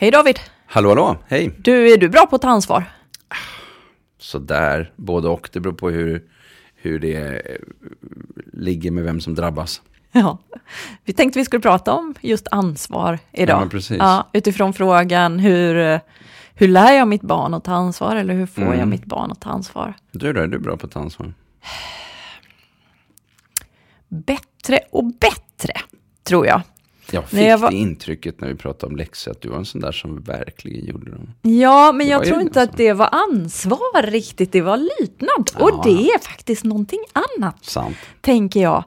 Hej David! Hallå, hallå, hej! Du, är du bra på att ta ansvar? Sådär, både och. Det beror på hur, hur det eh, ligger med vem som drabbas. Ja, vi tänkte vi skulle prata om just ansvar idag. Ja. Ja, utifrån frågan hur, hur lär jag mitt barn att ta ansvar eller hur får jag Mm. mitt barn att ta ansvar? Du då, är du bra på att ta ansvar? Bättre och bättre, tror jag. Jag fick jag var- det intrycket när vi pratade om läxor, att du var en sån där som verkligen gjorde dem. Ja, men Det jag tror inte att det var ansvar riktigt, det var lydnad. Ja. Och det är faktiskt någonting annat. Sant. tänker jag.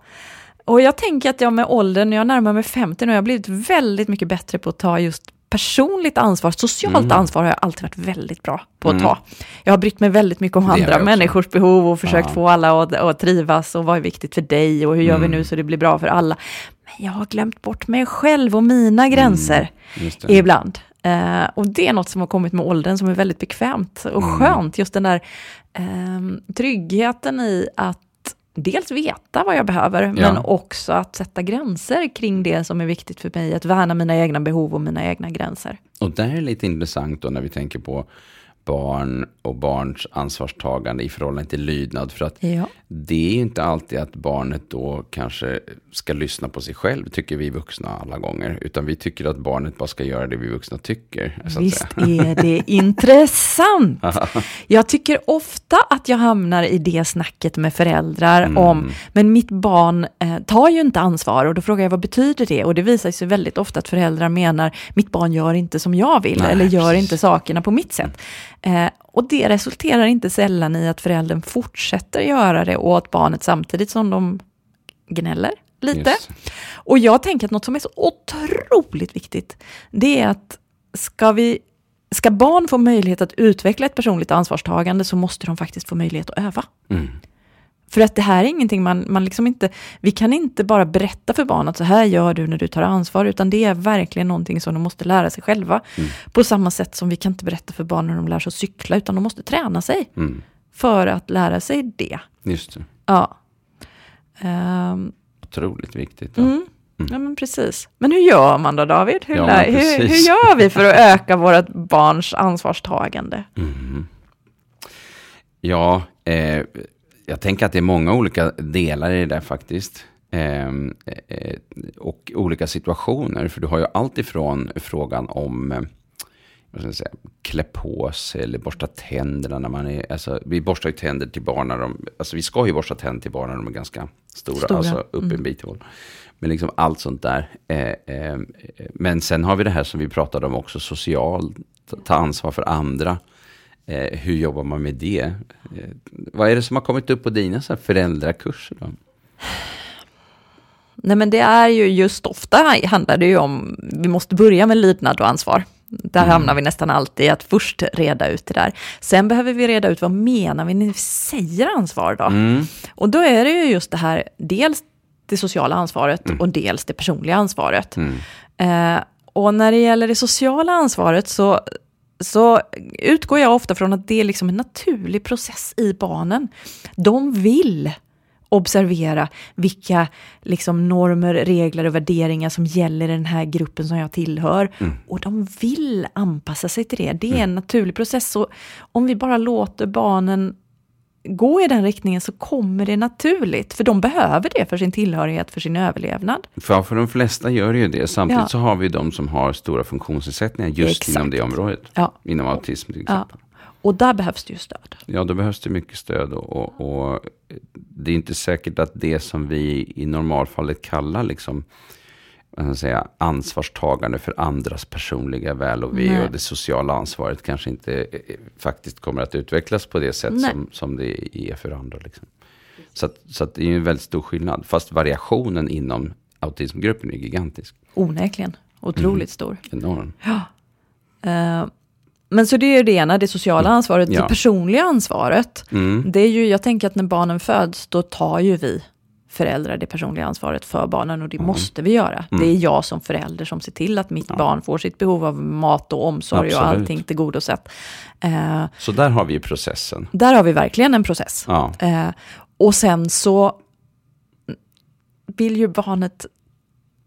Och jag tänker att jag med åldern, när jag närmar mig 50 nu, har jag blivit väldigt mycket bättre på att ta just personligt ansvar. Socialt Mm. ansvar har jag alltid varit väldigt bra på att ta. Jag har brytt mig väldigt mycket om Det andra människors behov och försökt Ja. få alla att, att trivas och vad är viktigt för dig och hur gör vi Mm. nu så det blir bra för alla. Men jag har glömt bort mig själv och mina gränser Just det. ibland. Eh, och det är något som har kommit med åldern som är väldigt bekvämt och Mm. skönt. Just den där ehm, tryggheten i att dels veta vad jag behöver, men också att sätta gränser kring det som är viktigt för mig. Att värna mina egna behov och mina egna gränser. Och där är det lite intressant då när vi tänker på barn och barns ansvarstagande i förhållande till lydnad. För att Ja. det är ju inte alltid att barnet då kanske ska lyssna på sig själv, tycker vi vuxna alla gånger. Utan vi tycker att barnet bara ska göra det vi vuxna tycker. Visst är det intressant. Jag tycker ofta att jag hamnar i det snacket med föräldrar Mm. om, men mitt barn eh, tar ju inte ansvar och då frågar jag vad betyder det? Och det visar sig väldigt ofta att föräldrar menar, mitt barn gör inte som jag vill Nej, eller gör precis. inte sakerna på mitt sätt. Eh, och det resulterar inte sällan i att föräldern fortsätter göra det åt barnet samtidigt som de gnäller lite. Just. Och jag tänker att något som är så otroligt viktigt, det är att ska, vi, ska barn få möjlighet att utveckla ett personligt ansvarstagande så måste de faktiskt få möjlighet att öva. Mm. För att det här är ingenting man, man liksom inte, vi kan inte bara berätta för barn att så här gör du när du tar ansvar, utan det är verkligen någonting som de måste lära sig själva. Mm. På samma sätt som vi kan inte berätta för barn när de lär sig att cykla, utan de måste träna sig Mm. för att lära sig det. Just det. Ja. Ehm, Otroligt viktigt. Ja. Mm. Ja, men precis. Men hur gör man då, David? Hur, Ja, hur, hur gör vi för att öka vårt barns ansvarstagande? Mm. Ja, eh, jag tänker att det är många olika delar i det där faktiskt. Ehm, eh, och olika situationer. För du har ju allt ifrån frågan om eh, vad ska jag säga, klä på sig eller borsta tänderna när man är, alltså vi borstar ju tänder till barn när de, alltså vi ska ju borsta tänder till barn när de är ganska stora, Stora, alltså upp mm. en bit håll. Men liksom allt sånt där. Eh, eh, men sen har vi det här som vi pratade om också, social, ta- ta ansvar för andra. Eh, hur jobbar man med det? Eh, vad är det som har kommit upp på dina så här föräldrakurser då? Nej, men det är ju just ofta handlar det ju om, vi måste börja med lydnad och ansvar. Där Mm. hamnar vi nästan alltid att först reda ut det där. Sen behöver vi reda ut vad menar vi när vi säger ansvar då? Mm. Och då är det ju just det här, dels det sociala ansvaret och dels det personliga ansvaret. Mm. Eh, och när det gäller det sociala ansvaret så, så utgår jag ofta från att det är liksom en naturlig process i barnen. De vill observera vilka liksom normer, regler och värderingar som gäller i den här gruppen som jag tillhör. Och de vill anpassa sig till det. Det är en naturlig process. Så om vi bara låter barnen gå i den riktningen så kommer det naturligt. För de behöver det för sin tillhörighet, för sin överlevnad. För, för de flesta gör ju det. Samtidigt Ja. så har vi de som har stora funktionsnedsättningar just Exakt. inom det området. Ja. Inom autism till Ja. exempel. Och där behövs det ju stöd. Ja, då behövs det mycket stöd. Och, och, och det är inte säkert att det som vi i normalfallet kallar liksom, säga, ansvarstagande för andras personliga väl och ve Nej. och det sociala ansvaret kanske inte eh, faktiskt kommer att utvecklas på det sätt Nej. som, som det är för andra. Liksom. Så, att, så att det är en väldigt stor skillnad. Fast variationen inom autismgruppen är gigantisk. Onekligen. Otroligt stor. Enorm. Eh, men så det är ju det ena, det sociala ansvaret. Ja. Det personliga ansvaret, Mm. det är ju, jag tänker att när barnen föds, då tar ju vi föräldrar det personliga ansvaret för barnen och det måste vi göra. Det är jag som förälder som ser till att mitt barn får sitt behov av mat och omsorg och Absolut. allting tillgodosett. Eh, Så där har vi processen. där har vi verkligen en process. Ja. Eh, och sen så vill ju barnet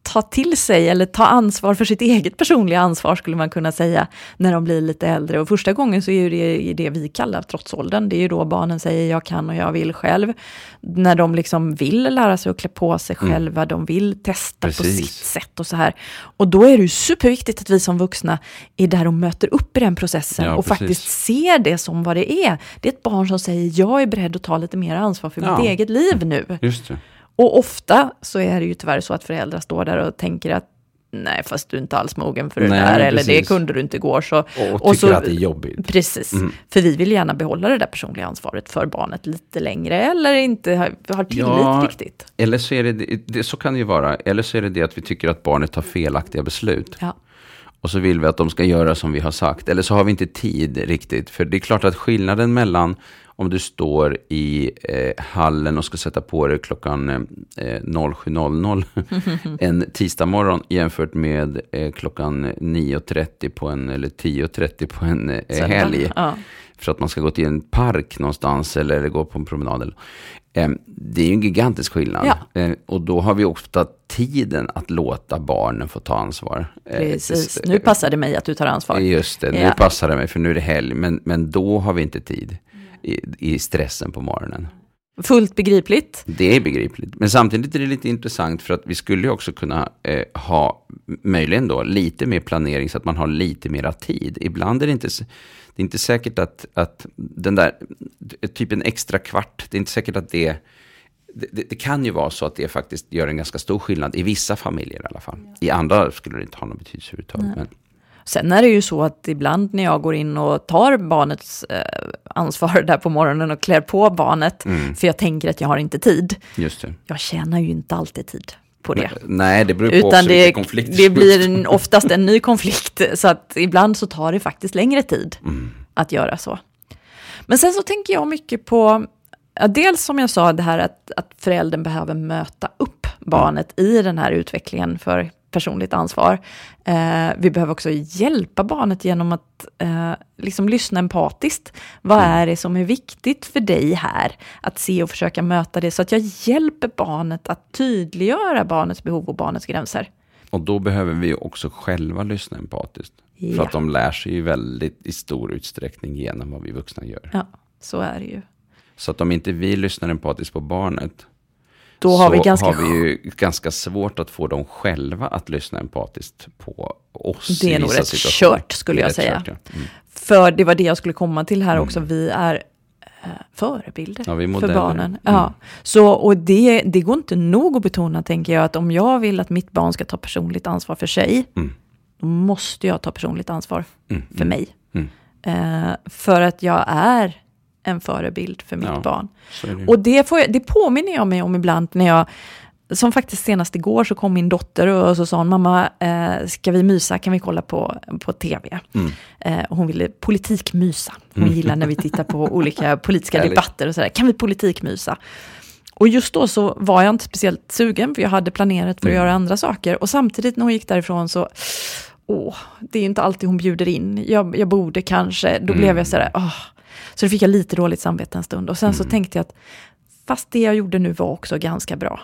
ta till sig eller ta ansvar för sitt eget personliga ansvar skulle man kunna säga när de blir lite äldre. Och första gången så är det det vi kallar trotsåldern. Det är ju då barnen säger jag kan och jag vill själv. När de liksom vill lära sig att klä på sig mm. själva, mm. de vill testa Precis. på sitt sätt och så här. Och då är det ju superviktigt att vi som vuxna är där och möter upp i den processen ja, och precis. faktiskt ser det som vad det är. Det är ett barn som säger jag är beredd att ta lite mer ansvar för ja. mitt eget liv nu. Just det. Och ofta så är det ju tyvärr så att föräldrar står där och tänker att nej, fast du är inte alls mogen för det nej, där, eller det kunde du inte igår. Så, och, och tycker så, att det är jobbigt. Precis, mm. för vi vill gärna behålla det där personliga ansvaret för barnet lite längre, eller inte har, har tillit ja, riktigt. Eller så är det, det, så kan det ju vara, eller så är det det att vi tycker att barnet tar felaktiga beslut. Ja. Och så vill vi att de ska göra som vi har sagt. Eller så har vi inte tid riktigt. För det är klart att skillnaden mellan om du står i eh, hallen och ska sätta på dig klockan eh, 07.00 en tisdag morgon jämfört med eh, klockan 9.30 på en, eller 10.30 på en eh, helg. Ja. För att man ska gå till en park någonstans eller, eller gå på en promenad. Eh, det är ju en gigantisk skillnad. Ja. Eh, och då har vi ofta tiden att låta barnen få ta ansvar. Eh, Precis, nu passar det mig att du tar ansvar. Just det, nu ja. passar det mig för nu är det helg. Men, men då har vi inte tid i, i stressen på morgonen. Fullt begripligt. Det är begripligt. Men samtidigt är det lite intressant för att vi skulle ju också kunna eh, ha, möjligen då, lite mer planering så att man har lite mera tid. Ibland är det inte, det är inte säkert att, att den där, typ en extra kvart, det är inte säkert att det, det, det kan ju vara så att det faktiskt gör en ganska stor skillnad, i vissa familjer i alla fall. I andra skulle det inte ha någon betydelse överhuvudtaget. Sen är det ju så att ibland när jag går in och tar barnets eh, ansvar där på morgonen och klär på barnet, mm. för jag tänker att jag har inte tid. Just det. Jag tjänar ju inte alltid tid på det. Nej, det beror på Utan också det, konflikt. Det blir oftast en ny konflikt, så att ibland så tar det faktiskt längre tid mm. att göra så. Men sen så tänker jag mycket på, dels som jag sa, det här att, att föräldern behöver möta upp barnet mm. i den här utvecklingen för personligt ansvar. Eh, vi behöver också hjälpa barnet genom att eh, liksom lyssna empatiskt. Vad mm. är det som är viktigt för dig här? Att se och försöka möta det så att jag hjälper barnet att tydliggöra barnets behov och barnets gränser. Och då behöver vi också själva lyssna empatiskt. Ja. För att de lär sig ju väldigt i stor utsträckning genom vad vi vuxna gör. Ja, så är det ju. Så att om inte vi lyssnar empatiskt på barnet, då har vi ganska... har vi ju ganska svårt att få dem själva att lyssna empatiskt på oss. Det är nog rätt kört skulle jag säga. Kört, ja. mm. För det var det jag skulle komma till här mm. också. Vi är eh, förebilder ja, för barnen. Mm. Ja. Så, och det, det går inte nog att betona, tänker jag, att om jag vill att mitt barn ska ta personligt ansvar för sig, mm. då måste jag ta personligt ansvar mm. för mm. mig. Uh, för att jag är en förebild för mitt ja, barn. Det. Och det, får jag, det påminner jag mig om ibland när jag som faktiskt senast igår så kom min dotter och så sa hon, mamma, eh, ska vi mysa, kan vi kolla på, på tv? Mm. Eh, hon ville politikmysa. Hon mm. gillar när vi tittar på olika politiska debatter och sådär, kan vi politikmysa? Och just då så var jag inte speciellt sugen, för jag hade planerat för att mm. göra andra saker. Och samtidigt när hon gick därifrån så, åh, det är inte alltid hon bjuder in. Jag, jag borde kanske, då blev jag mm. sådär, åh, så då fick jag lite dåligt samvete en stund. Och sen mm. så tänkte jag att fast det jag gjorde nu var också ganska bra.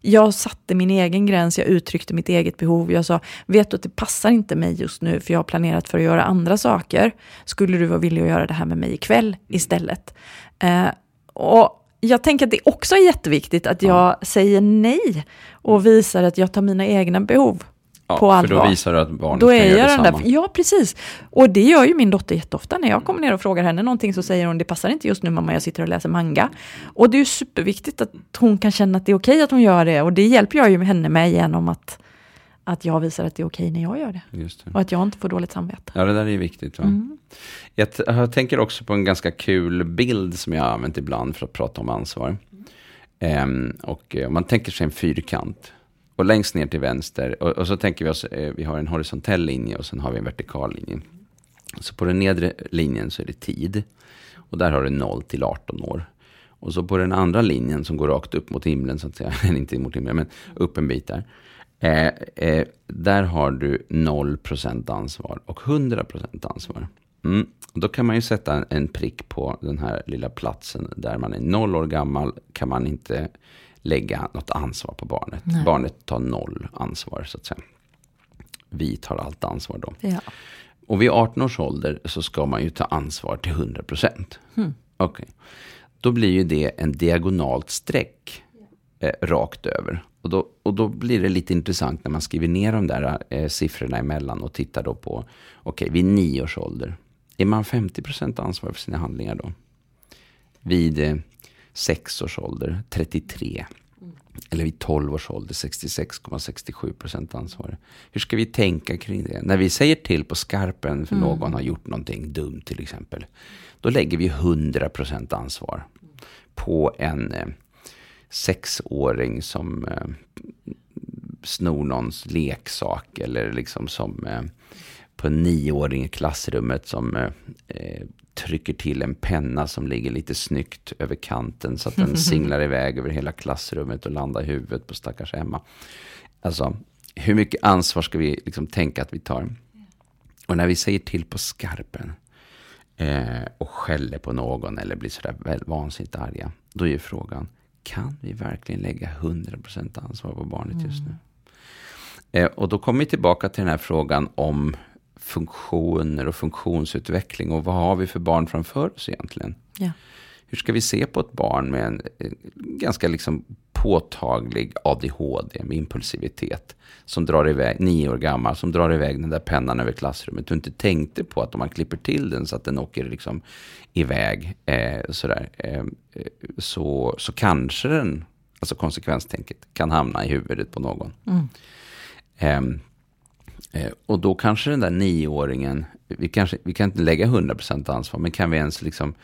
Jag satte min egen gräns, jag uttryckte mitt eget behov. Jag sa, vet du att det passar inte mig just nu för jag har planerat för att göra andra saker. Skulle du vara villig att göra det här med mig ikväll istället? Eh, och jag tänker att det också är jätteviktigt att jag ja. säger nej och visar att jag tar mina egna behov Ja, på allvar. För då visar du att barnet då kan är göra detsamma. Där, ja, precis. Och det gör ju min dotter jätteofta. När jag kommer ner och frågar henne någonting så säger hon det passar inte just nu mamma, jag sitter och läser manga. Och det är ju superviktigt att hon kan känna att det är okej att hon gör det. Och det hjälper jag ju henne med genom att, att jag visar att det är okej när jag gör det. det. Och att jag inte får dåligt samvete. Ja, det där är viktigt. Va? Mm. Jag, jag tänker också på en ganska kul bild som jag har använt ibland för att prata om ansvar. Um, och uh, man tänker sig en fyrkant. Och längst ner till vänster, och, och så tänker vi oss, eh, vi har en horisontell linje och sen har vi en vertikal linje. Så på den nedre linjen så är det tid. Och där har du 0 till 18 år. Och så på den andra linjen som går rakt upp mot himlen, så att säga, inte mot himlen, men upp en bit där. Eh, eh, där har du 0% ansvar och 100% ansvar. Mm. Då kan man ju sätta en, en prick på den här lilla platsen där man är noll år gammal kan man inte lägga något ansvar på barnet. Nej. Barnet tar noll ansvar så att säga. Vi tar allt ansvar då. Ja. Och vid 18 års ålder så ska man ju ta ansvar till 100 procent. Mm. Okej. Då blir ju det en diagonalt streck eh, rakt över. Och då, och då blir det lite intressant när man skriver ner de där eh, siffrorna emellan och tittar då på, okej, vid 9 års ålder, är man 50 procent ansvarig för sina handlingar då? Vid eh, 6 års ålder, 33. Eller vid 12 års ålder, 66,67 procent ansvarig. Hur ska vi tänka kring det? När vi säger till på skarpen för någon har gjort någonting dumt till exempel. Då lägger vi 100 procent ansvar på en eh, sexåring som eh, snor någons leksak. Eller liksom som eh, på en nioåring i klassrummet som eh, eh, trycker till en penna som ligger lite snyggt över kanten så att den singlar iväg över hela klassrummet och landar i huvudet på stackars Emma. Alltså, hur mycket ansvar ska vi liksom tänka att vi tar? Och när vi säger till på skarpen eh, och skäller på någon eller blir sådär vansinnigt arga, då är frågan, kan vi verkligen lägga 100% ansvar på barnet just nu? Eh, och då kommer vi tillbaka till den här frågan om funktioner och funktionsutveckling och vad har vi för barn framför oss egentligen? Ja. Hur ska vi se på ett barn med en ganska liksom påtaglig ADHD med impulsivitet som drar iväg, nio år gammal, som drar iväg den där pennan över klassrummet och inte tänkte på att om man klipper till den så att den åker liksom iväg eh, sådär, eh, så, så kanske den, alltså konsekvenstänket, kan hamna i huvudet på någon. Mm. Eh, och då kanske den där nioåringen, vi, kanske, vi kan inte lägga 100% ansvar, men kan vi ens liksom,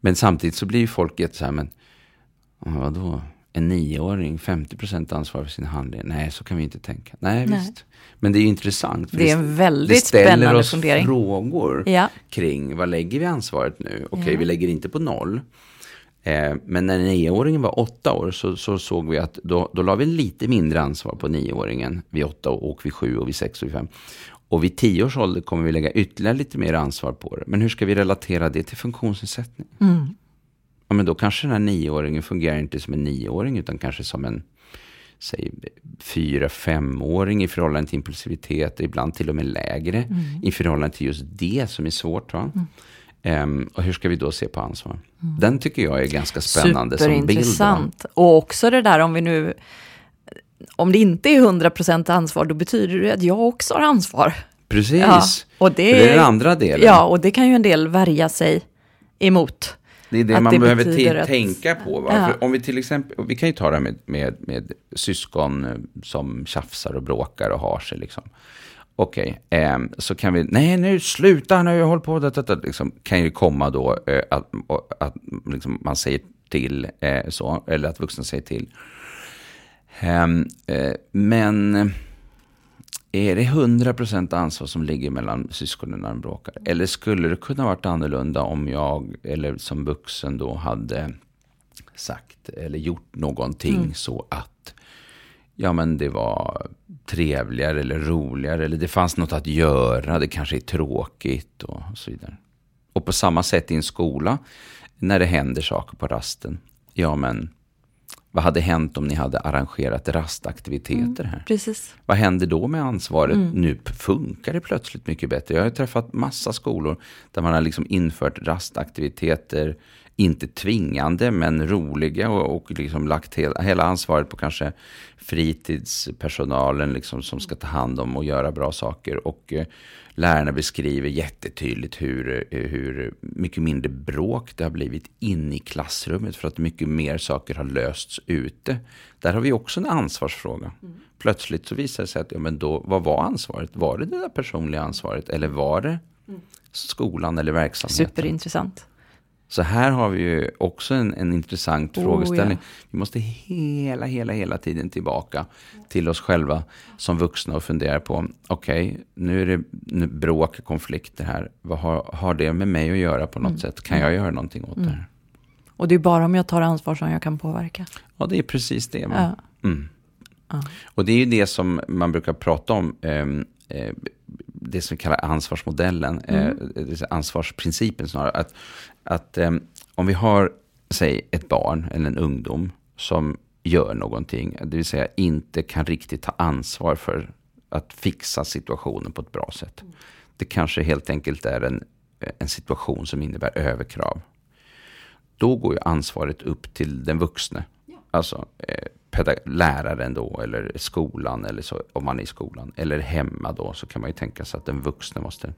men samtidigt så blir ju folk jätte så här, men vadå, en nioåring, 50% ansvar för sina handlingar? Nej, så kan vi inte tänka. Nej, Nej. visst. Men det är ju intressant. för Det är en väldigt det ställer spännande oss fundering. frågor Ja. kring vad lägger vi ansvaret nu? Okej, Ja. vi lägger inte på noll. Eh, men när nioåringen var åtta år så, så såg vi att då, då la vi lite mindre ansvar på nioåringen vid åtta och vid sju och vid sex och vid fem. Och vid tio års ålder kommer vi lägga ytterligare lite mer ansvar på det. Men hur ska vi relatera det till funktionsnedsättning? Mm. Ja, men då kanske den här nioåringen fungerar inte som en nioåring utan kanske som en säg fyra, femåring i förhållande till impulsivitet, ibland till och med lägre Mm. i förhållande till just det som är svårt. Va? Ehm, och hur ska vi då se på ansvar? Mm. Den tycker jag är ganska spännande som bild. Superintressant. Och också det där om vi nu, om det inte är 100% ansvar, då betyder det att jag också har ansvar. Precis. Ja, och det, det är den andra delen. Ja, och det kan ju en del värja sig emot. Det är det Att man det behöver tänka på. Ja. Om vi till exempel, vi kan ju ta det med, med, med syskon eh, som tjafsar och bråkar och har sig. Liksom. Okej, ehm, så kan vi, nej nu sluta nu, jag håller på, det, det, det, liksom, kan ju komma då eh, att, att liksom, man säger till eh, så, eller att vuxna säger till. Ehm, eh, men är det 100% ansvar som ligger mellan syskonen när de bråkar? Eller skulle det kunna varit annorlunda om jag, eller som vuxen då, hade sagt eller gjort någonting så att ja men det var trevligare eller roligare eller det fanns något att göra, det kanske är tråkigt och så vidare. Och på samma sätt i en skola, när det händer saker på rasten, ja men vad hade hänt om ni hade arrangerat rastaktiviteter här? Precis. Vad händer då med ansvaret? Nu p- funkar det plötsligt mycket bättre. Jag har träffat massa skolor där man har liksom infört rastaktiviteter, inte tvingande men roliga och, och liksom lagt hela, hela ansvaret på kanske fritidspersonalen liksom som ska ta hand om och göra bra saker. Och eh, lärarna beskriver jättetydligt hur, eh, hur mycket mindre bråk det har blivit inne i klassrummet för att mycket mer saker har lösts ute. Där har vi också en ansvarsfråga. Plötsligt så visar det sig att, ja men då, vad var ansvaret? Var det det där personliga ansvaret eller var det skolan eller verksamheten? Superintressant. Så här har vi ju också en, en intressant Oh, frågeställning. ja. Vi måste hela, hela, hela tiden tillbaka till oss själva som vuxna och fundera på, okej, nu är det nu bråk, konflikter här. Vad har, har det med mig att göra på något Mm. sätt? Kan jag göra någonting åt det här? Och det är bara om jag tar ansvar som jag kan påverka. Ja, det är precis det. Ja. Mm. Ja. Och det är ju det som man brukar prata om. eh, det som vi kallar ansvarsmodellen, Mm. eh, ansvarsprincipen snarare. Att, att eh, om vi har, säg ett barn eller en ungdom som gör någonting, det vill säga inte kan riktigt ta ansvar för att fixa situationen på ett bra sätt. Det kanske helt enkelt är en, en situation som innebär överkrav. Då går ju ansvaret upp till den vuxne. Alltså eh, läraren då, eller skolan, eller så, om man är i skolan. Eller hemma då, så kan man ju tänka sig att den vuxne måste.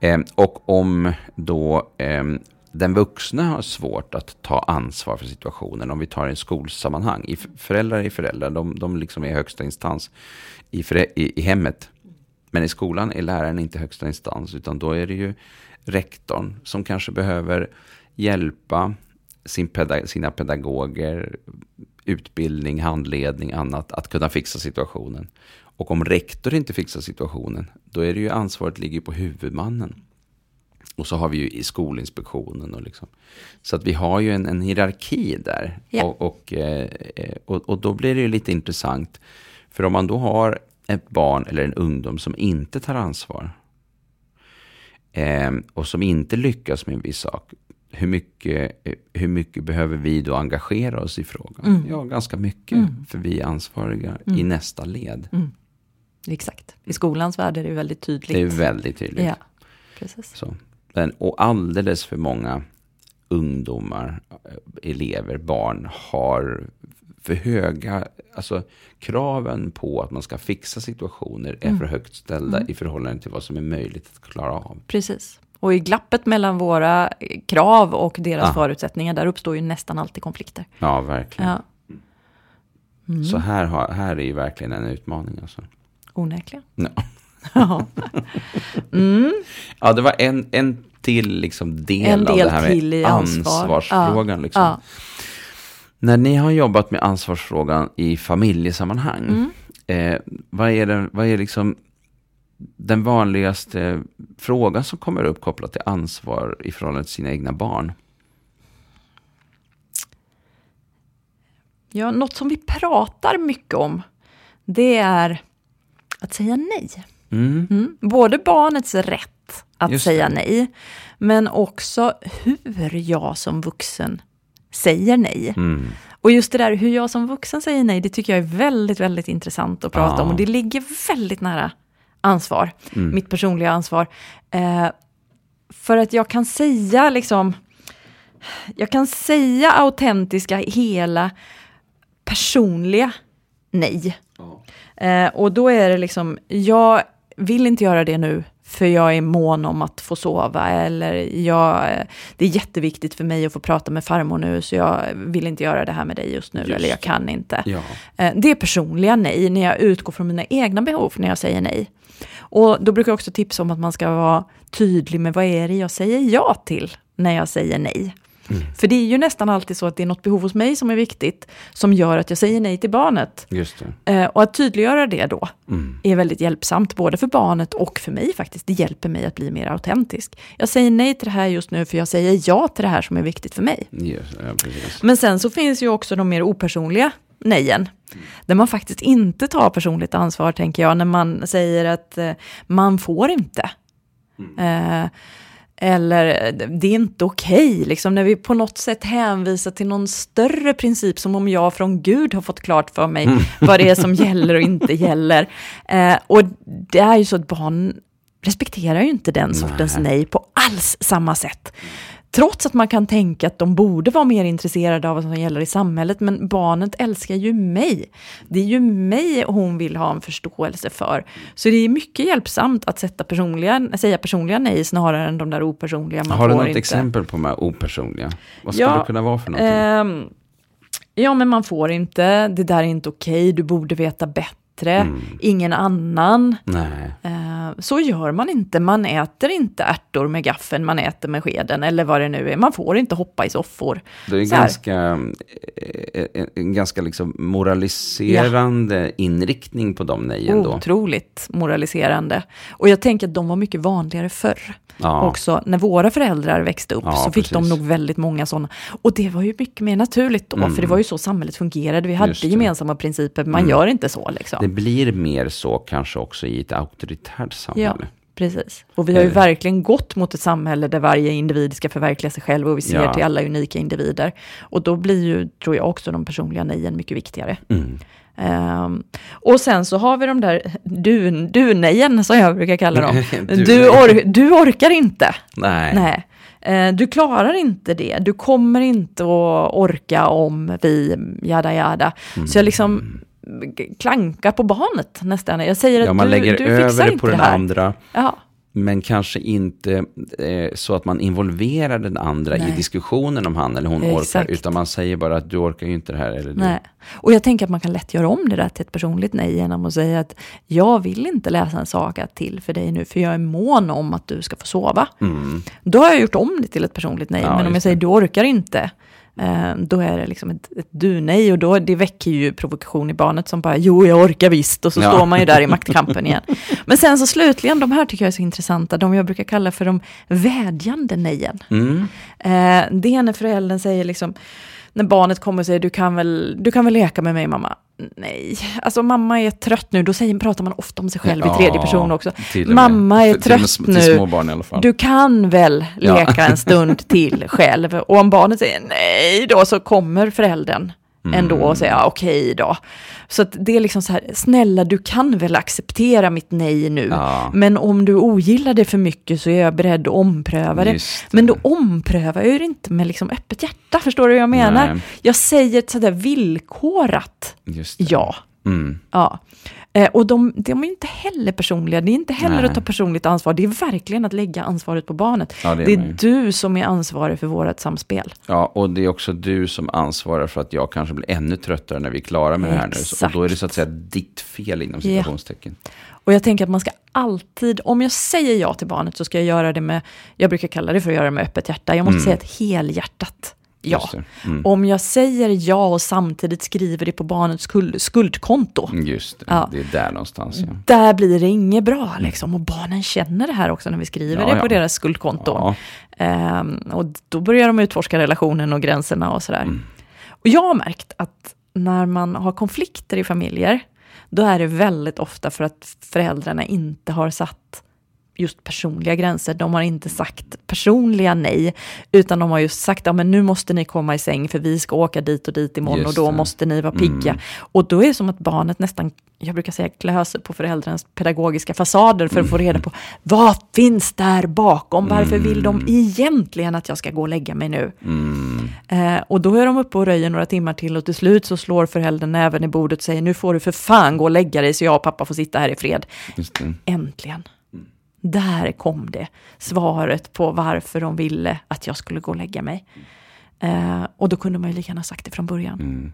Eh, och om då eh, den vuxna har svårt att ta ansvar för situationen, om vi tar en skolsammanhang. I föräldrar är föräldrar, de, de liksom är högsta instans i, i, i hemmet. Men i skolan är läraren inte högsta instans, utan då är det ju rektorn som kanske behöver hjälpa sin peda- sina pedagoger, utbildning, handledning, annat, att kunna fixa situationen. Och om rektor inte fixar situationen, då är det ju ansvaret ligger på huvudmannen. Och så har vi ju i Skolinspektionen. Och liksom. Så att vi har ju en, en hierarki där. Ja. Och, och, eh, och, och då blir det ju lite intressant. För om man då har ett barn eller en ungdom som inte tar ansvar. Eh, och som inte lyckas med en viss sak. Hur mycket, eh, hur mycket behöver vi då engagera oss i frågan? Mm. Ja, ganska mycket. För vi är ansvariga i nästa led. Exakt. I skolans värld är det väldigt tydligt. Det är väldigt tydligt. Ja, precis. Så. Men, och alldeles för många ungdomar, eh, elever, barn har för höga, alltså kraven på att man ska fixa situationer är för högt ställda i förhållande till vad som är möjligt att klara av. Precis. Och i glappet mellan våra krav och deras Ja. förutsättningar, där uppstår ju nästan alltid konflikter. Ja, verkligen. Ja, Så här, har, här är ju verkligen en utmaning. Alltså. onekligen. Ja. Ja. Ja, det var en, en till liksom del, En av del det här med ansvar. ansvarsfrågan. Ja. Liksom. Ja. När ni har jobbat med ansvarsfrågan i familjesammanhang, Mm. eh, vad är, den, vad är liksom den vanligaste frågan som kommer upp kopplat till ansvar i förhållande till sina egna barn? ja, något som vi pratar mycket om, det är att säga nej. Mm. Mm. Både barnets rätt att Just säga det. nej, men också hur jag som vuxen säger nej. Mm. Och just det där hur jag som vuxen säger nej, det tycker jag är väldigt, väldigt intressant att prata Ja. om. Och det ligger väldigt nära ansvar, Mm. mitt personliga ansvar. Eh, för att jag kan säga liksom, jag kan säga autentiska, hela, personliga nej. Eh, och då är det liksom, jag vill inte göra det nu för jag är mån om att få sova eller jag, det är jätteviktigt för mig att få prata med farmor nu så jag vill inte göra det här med dig just nu Just eller jag kan inte. Ja. Eh, det är personliga nej när jag utgår från mina egna behov när jag säger nej. Och då brukar jag också tipsa om att man ska vara tydlig med vad är det jag säger ja till när jag säger nej. För det är ju nästan alltid så att det är något behov hos mig som är viktigt som gör att jag säger nej till barnet. Eh, och att tydliggöra det då Mm. är väldigt hjälpsamt, både för barnet och för mig faktiskt. Det hjälper mig att bli mer autentisk. Jag säger nej till det här just nu för jag säger ja till det här som är viktigt för mig. Just, ja. Men sen så finns ju också de mer opersonliga nejen. Där man faktiskt inte tar personligt ansvar, tänker jag, när man säger att eh, man får inte. Eh, eller det är inte okej, liksom när vi på något sätt hänvisar till någon större princip som om jag från Gud har fått klart för mig vad det är som gäller och inte gäller. Eh, och det är ju så att barn respekterar ju inte den sortens Nej. nej på alls samma sätt. Trots att man kan tänka att de borde vara mer intresserade av vad som gäller i samhället, men barnet älskar ju mig. Det är ju mig hon vill ha en förståelse för. Så det är mycket hjälpsamt att sätta personliga, säga personliga nej snarare än de där opersonliga man Har du något inte. exempel på de här opersonliga? Vad skulle Ja, det kunna vara för någonting? Ehm, ja, men man får inte, det där är inte okej, du borde veta bättre, Mm. ingen annan. Eh, Så gör man inte. Man äter inte ärtor med gaffeln, man äter med skeden eller vad det nu är. Man får inte hoppa i soffor. Det är Så ganska, eh, en, en ganska liksom moraliserande inriktning på de nejen då. Otroligt moraliserande. Och jag tänker att de var mycket vanligare förr. Ja. Också när våra föräldrar växte upp Ja, så fick de precis. nog väldigt många sådana. Och det var ju mycket mer naturligt då, för det var ju så samhället fungerade. Vi hade Mm. Mm. gemensamma principer, man gör inte så liksom. Det blir mer så kanske också i ett auktoritärt samhälle. Precis. Och vi har ju Eh. verkligen gått mot ett samhälle där varje individ ska förverkliga sig själv och vi ser Ja. till alla unika individer. Och då blir ju, tror jag, också de personliga nejen mycket viktigare. Mm. Ehm, och sen så har vi de där du, du-nejen, som jag brukar kalla dem. Du- du, or, du orkar inte. Nej. Nej. Eh, Du klarar inte det. Du kommer inte att orka om vi jada jada. Så jag liksom klankar på barnet nästan. Jag säger att Ja, man du, lägger du fixar över det på det den här. andra. Ja, Men kanske inte eh, så att man involverar den andra Nej. i diskussionen om han eller hon Exakt. orkar. Utan man säger bara att du orkar ju inte det här. Eller du. nej. Och jag tänker att man kan lätt göra om det där till ett personligt nej genom att säga att jag vill inte läsa en saga till för dig nu för jag är mån om att du ska få sova. Mm. Då har jag gjort om det till ett personligt nej. Ja, Men om jag säger du orkar inte, då är det liksom ett, ett du-nej. Och då, det väcker ju provokation i barnet som bara, jo jag orkar visst. Och så Ja. står man ju där i maktkampen igen. Men sen så slutligen, de här tycker jag är så intressanta. De jag brukar kalla för de vädjande nejen. Mm. Eh, det är när föräldern säger liksom, när barnet kommer och säger du kan väl, du kan väl leka med mig mamma. Nej, alltså mamma är trött nu, då säger, pratar man ofta om sig själv i tredje person också. till. Mamma är Till- till trött Till nu. Du kan väl Ja. leka en stund till själv. Och om barnet säger nej då så kommer föräldern ändå och säger ja, okej då. Så det är liksom så här, snälla du kan väl acceptera mitt nej nu. Ja. Men om du ogillar det för mycket så är jag beredd att ompröva det. Det. Men då omprövar jag det inte med liksom öppet hjärta, förstår du vad jag menar? Nej. Jag säger ett sådär villkorat ja. Mm. Ja, eh, och de, de är inte heller personliga, det är inte heller Nej. att ta personligt ansvar, det är verkligen att lägga ansvaret på barnet. Ja, det är det är du som är ansvarig för vårt samspel. Ja, och det är också du som ansvarar för att jag kanske blir ännu tröttare när vi är klara med det här nu. Och Exakt. då är det så att säga ditt fel inom Ja. citationstecken. Och jag tänker att man ska alltid, om jag säger ja till barnet så ska jag göra det med, jag brukar kalla det för att göra det med öppet hjärta, jag måste säga ett helhjärtat ja. Mm. Om jag säger ja och samtidigt skriver det på barnets skuld, skuldkonto, Just det, Ja. det är där någonstans. Ja. där blir det inget bra liksom. Och barnen känner det här också när vi skriver Ja, det på deras skuldkonto. Ehm, och då börjar de utforska relationen och gränserna och sådär. Mm. Och jag har märkt att när man har konflikter i familjer, då är det väldigt ofta för att föräldrarna inte har satt just personliga gränser. De har inte sagt personliga nej, utan de har just sagt att ja, nu måste ni komma i säng för vi ska åka dit och dit imorgon och då måste ni vara pigga. Mm. Och då är det som att barnet nästan, jag brukar säga klöser på föräldrarnas pedagogiska fasader för att få reda på vad finns där bakom? Varför vill de egentligen att jag ska gå och lägga mig nu? Mm. Eh, och då är de uppe och röjer några timmar till och till slut så slår föräldern näven i bordet och säger nu får du för fan gå och lägga dig så jag och pappa får sitta här i fred. Äntligen. Där kom det, svaret på varför de ville att jag skulle gå och lägga mig. Eh, och då kunde man ju lika gärna sagt det från början. Mm.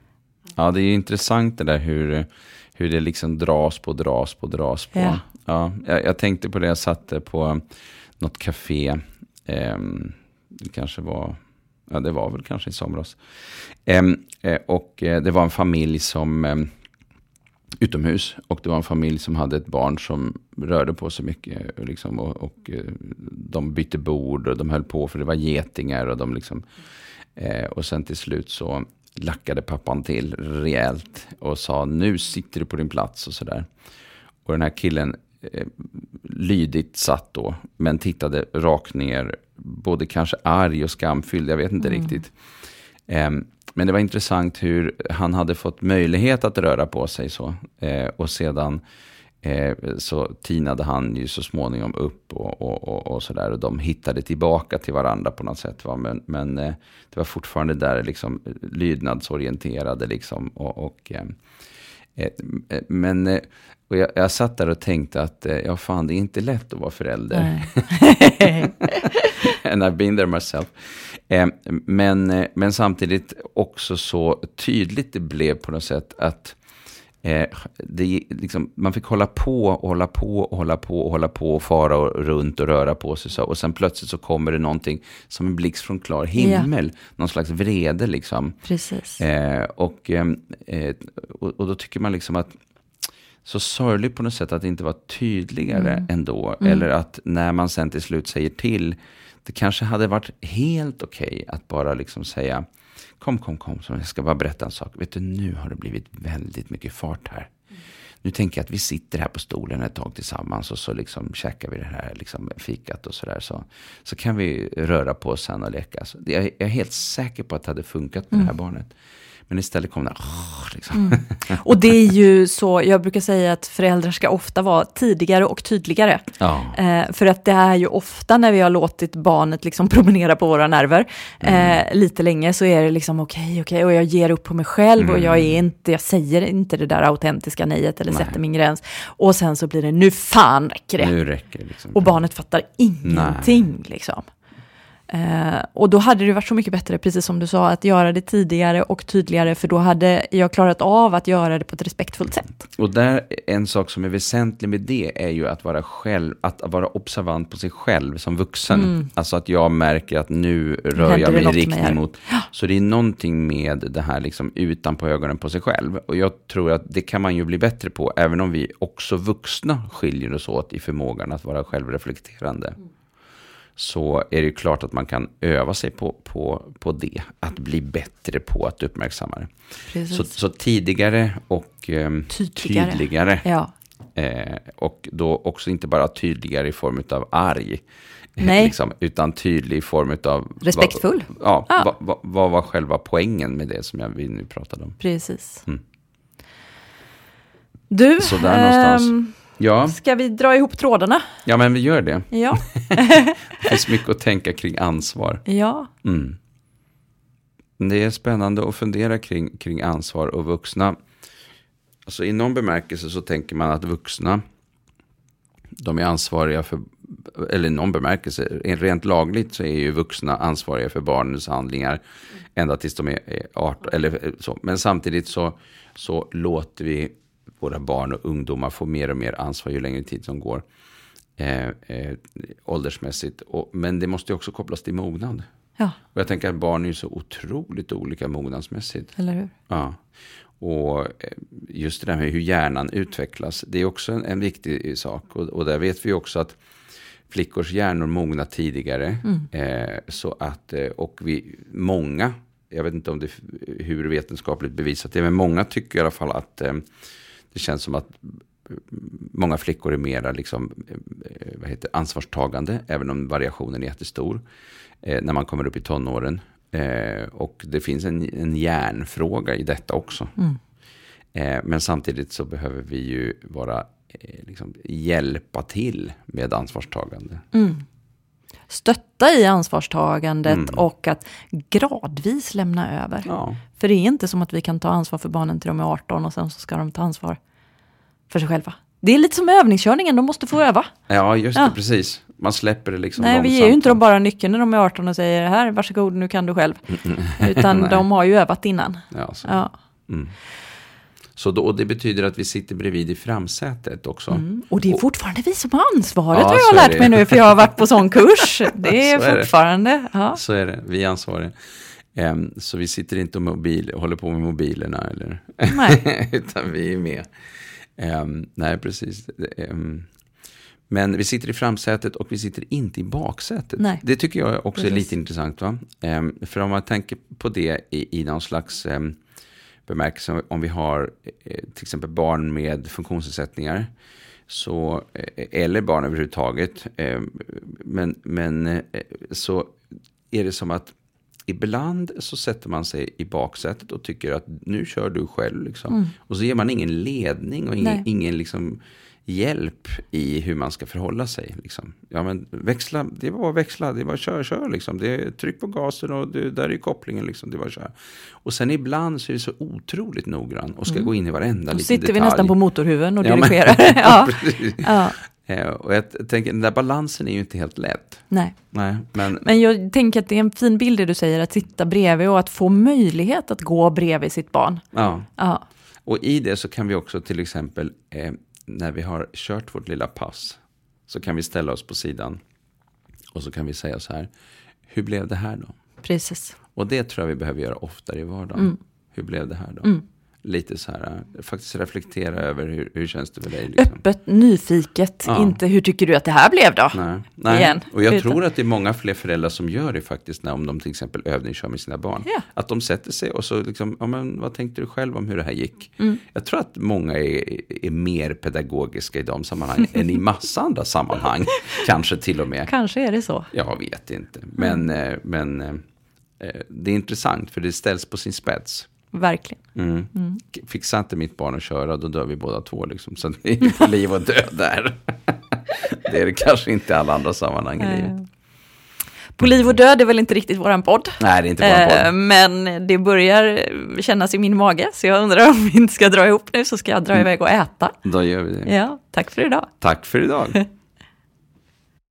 Ja, det är intressant det där hur, hur det liksom dras på, dras på, dras på. Ja. Ja, jag, jag tänkte på det, jag satt på något café. ehm, det kanske var, ja det var väl kanske i somras. Ehm, eh, och eh, det var en familj som, ehm, utomhus. Och det var en familj som hade ett barn som rörde på sig mycket. Liksom, och, och eh, de bytte bord och de höll på för det var getingar. Och, de liksom, eh, och sen till slut så lackade pappan till rejält. Och sa nu sitter du på din plats och sådär. Och den här killen eh, lydigt satt då. Men tittade rakt ner. Både kanske arg och skamfylld. Jag vet inte riktigt. Ehm, men det var intressant hur han hade fått möjlighet att röra på sig så. Eh, och sedan eh, så tinade han ju så småningom upp och, och, och, och sådär. Och de hittade tillbaka till varandra på något sätt. Va? Men, men eh, det var fortfarande där liksom lydnadsorienterade liksom. Och, och, eh, men eh, och jag, jag satt där och tänkte att eh, ja fan det är inte lätt att vara förälder. And I've been there myself. Eh, men, eh, men samtidigt också så tydligt det blev på något sätt att eh, det, liksom, man fick hålla på och hålla på och hålla på och hålla på och fara och, runt och röra på sig. Så, och sen plötsligt så kommer det någonting som en blixt från klar himmel. Någon slags vrede liksom. Precis. Eh, och, ehm, eh, och, och då tycker man liksom att så sorgligt på något sätt att det inte var tydligare Mm. ändå. Eller att när man sen till slut säger till, det kanske hade varit helt okej att bara liksom säga, kom, kom, kom, så jag ska bara berätta en sak. Vet du, nu har det blivit väldigt mycket fart här. nu tänker jag att vi sitter här på stolen ett tag tillsammans och så liksom käkar vi det här liksom fikat och sådär. Så, så kan vi röra på oss sen och leka. Så jag, jag är helt säker på att det hade funkat med det här barnet. Men istället kom det, åh, liksom. Och det är ju så, jag brukar säga att föräldrar ska ofta vara tidigare och tydligare. Ja. Eh, för att det är ju ofta när vi har låtit barnet liksom promenera på våra nerver eh, lite länge så är det liksom okej, okej, och jag ger upp på mig själv och jag är inte, jag säger inte det där autentiska nejet eller Nej. sätter min gräns. Och sen så blir det, nu fan räcker det. Nu räcker det liksom. Och barnet fattar ingenting liksom. Eh, och då hade det varit så mycket bättre, precis som du sa, att göra det tidigare och tydligare, för då hade jag klarat av att göra det på ett respektfullt sätt. Och där, en sak som är väsentlig med det är ju att vara själv, att vara observant på sig själv som vuxen. Alltså att jag märker att nu rör Mm. Händer jag mig i riktning mot... Så det är någonting med det här liksom utanpå ögonen på sig själv. Och jag tror att det kan man ju bli bättre på, även om vi också vuxna skiljer oss åt i förmågan att vara självreflekterande. Så är det ju klart att man kan öva sig på, på, på det, att bli bättre på att uppmärksamma det. Precis. Så, så tidigare och ehm, Tydligare. tydligare. Ja. Eh, och då också inte bara tydligare i form av arg. Nej. Liksom, utan tydlig i form av... Respektfull. Vad, ja, Ja. Vad, vad var själva poängen med det som jag, vi nu pratade om? Precis. Mm. Du, Så där någonstans. ehm, Ja, ska vi dra ihop trådarna? ja, men vi gör det. Ja. Det finns mycket att tänka kring ansvar. ja. Mm. Det är spännande att fundera kring, kring ansvar och vuxna. Alltså i någon bemärkelse så tänker man att vuxna, de är ansvariga för, eller i någon bemärkelse, rent lagligt så är ju vuxna ansvariga för barnens handlingar ända tills de är är 18, eller så. Men samtidigt så, så låter vi våra barn och ungdomar få mer och mer ansvar ju längre tid som går. Eh, eh, åldersmässigt. Och, men det måste ju också kopplas till mognad. ja, Och jag tänker att barn är ju så otroligt olika mognadsmässigt. eller hur? Ja. Och eh, just det där med hur hjärnan utvecklas, det är också en, en viktig sak. Och, och där vet vi också att flickors hjärnor mognar tidigare. Eh, så att, eh, och vi, många, jag vet inte om det hur vetenskapligt bevisat det, men många tycker i alla fall att eh, det känns som att många flickor är mera liksom, eh, vad heter, ansvarstagande, även om variationen är jättestor, eh, när man kommer upp i tonåren. Eh, och det finns en, en hjärnfråga i detta också. Eh, men samtidigt så behöver vi ju vara, eh, liksom, hjälpa till med ansvarstagande. Stötta i ansvarstagandet och att gradvis lämna över. Ja. För det är inte som att vi kan ta ansvar för barnen till de är 18 och sen så ska de ta ansvar för sig själva. Det är lite som övningskörningen, de måste få öva. Ja, just Ja. det, precis. Man släpper det liksom Nej, vi långsamt. ger ju inte dem bara nyckeln när de är 18 och säger här, varsågod, nu kan du själv. Utan Nej. de har ju övat innan. Ja, så. Ja. Så då, och det betyder att vi sitter bredvid i framsätet också. Mm. Och det är fortfarande vi som har ansvaret Ja, har jag är lärt det. mig nu, för jag har varit på sån kurs. Det är Så är det. fortfarande, ja. Så är det, vi är ansvariga. Ehm, så vi sitter inte och mobil, håller på med mobilerna eller Nej. utan vi är med. Ehm, nej, precis. Ehm, men vi sitter i framsätet och vi sitter inte i baksätet. Nej. Det tycker jag också är Precis. lite intressant. Va? Ehm, för om man tänker på det i, i någon slags um, bemärkelse, om vi har eh, till exempel barn med funktionsnedsättningar, så, eh, eller barn överhuvudtaget, eh, men, men så är det som att ibland så sätter man sig i baksätet och tycker att nu kör du själv. Liksom. Och så ger man ingen ledning och ingen, Nej. ingen liksom hjälp i hur man ska förhålla sig. Liksom. Ja, men växla, det är bara att växla, det är bara att kör, kör. Liksom. Det är, tryck på gasen och det, där är kopplingen. Liksom. Det är bara att köra. Och sen ibland så är det så otroligt noggrann och ska gå in i varenda Då liten sitter vi detalj. nästan på motorhuven och Ja, men- dirigerar. ja. Eh, och jag tänker, den där balansen är ju inte helt lätt. Nej. Nej, men Men jag tänker att det är en fin bild det du säger, att sitta bredvid och att få möjlighet att gå bredvid sitt barn. ja. Ja, Och i det så kan vi också till exempel, eh, när vi har kört vårt lilla pass, så kan vi ställa oss på sidan och så kan vi säga så här, hur blev det här då? precis. Och det tror jag vi behöver göra oftare i vardagen. Hur blev det här då? Lite så här, faktiskt reflektera över hur, hur känns det för dig. Liksom. Öppet, nyfiket, Ja. inte hur tycker du att det här blev då? Nej, nej. Igen. och jag Utan- tror att det är många fler föräldrar som gör det faktiskt, när, om de till exempel övningskör med sina barn. Ja. Att de sätter sig och så liksom, ja men vad tänkte du själv om hur det här gick? Mm. Jag tror att många är, är mer pedagogiska i de sammanhangen än i massa andra sammanhang. Kanske till och med. Kanske är det så. Jag vet inte. Men, Mm. eh, men eh, eh, det är intressant för det ställs på sin spets. Verkligen. Mm. K- Fixar inte mitt barn att köra, då dör vi båda två. Liksom. Så det är ju på liv och död där. det är det kanske inte i alla andra sammanhang i livet. Eh, På liv och död är väl inte riktigt våran podd. Nej, det är inte bara en Eh, podd. Men det börjar kännas i min mage, så jag undrar om vi inte ska dra ihop nu, så ska jag dra iväg och äta. Då gör vi det. Ja, tack för idag. Tack för idag.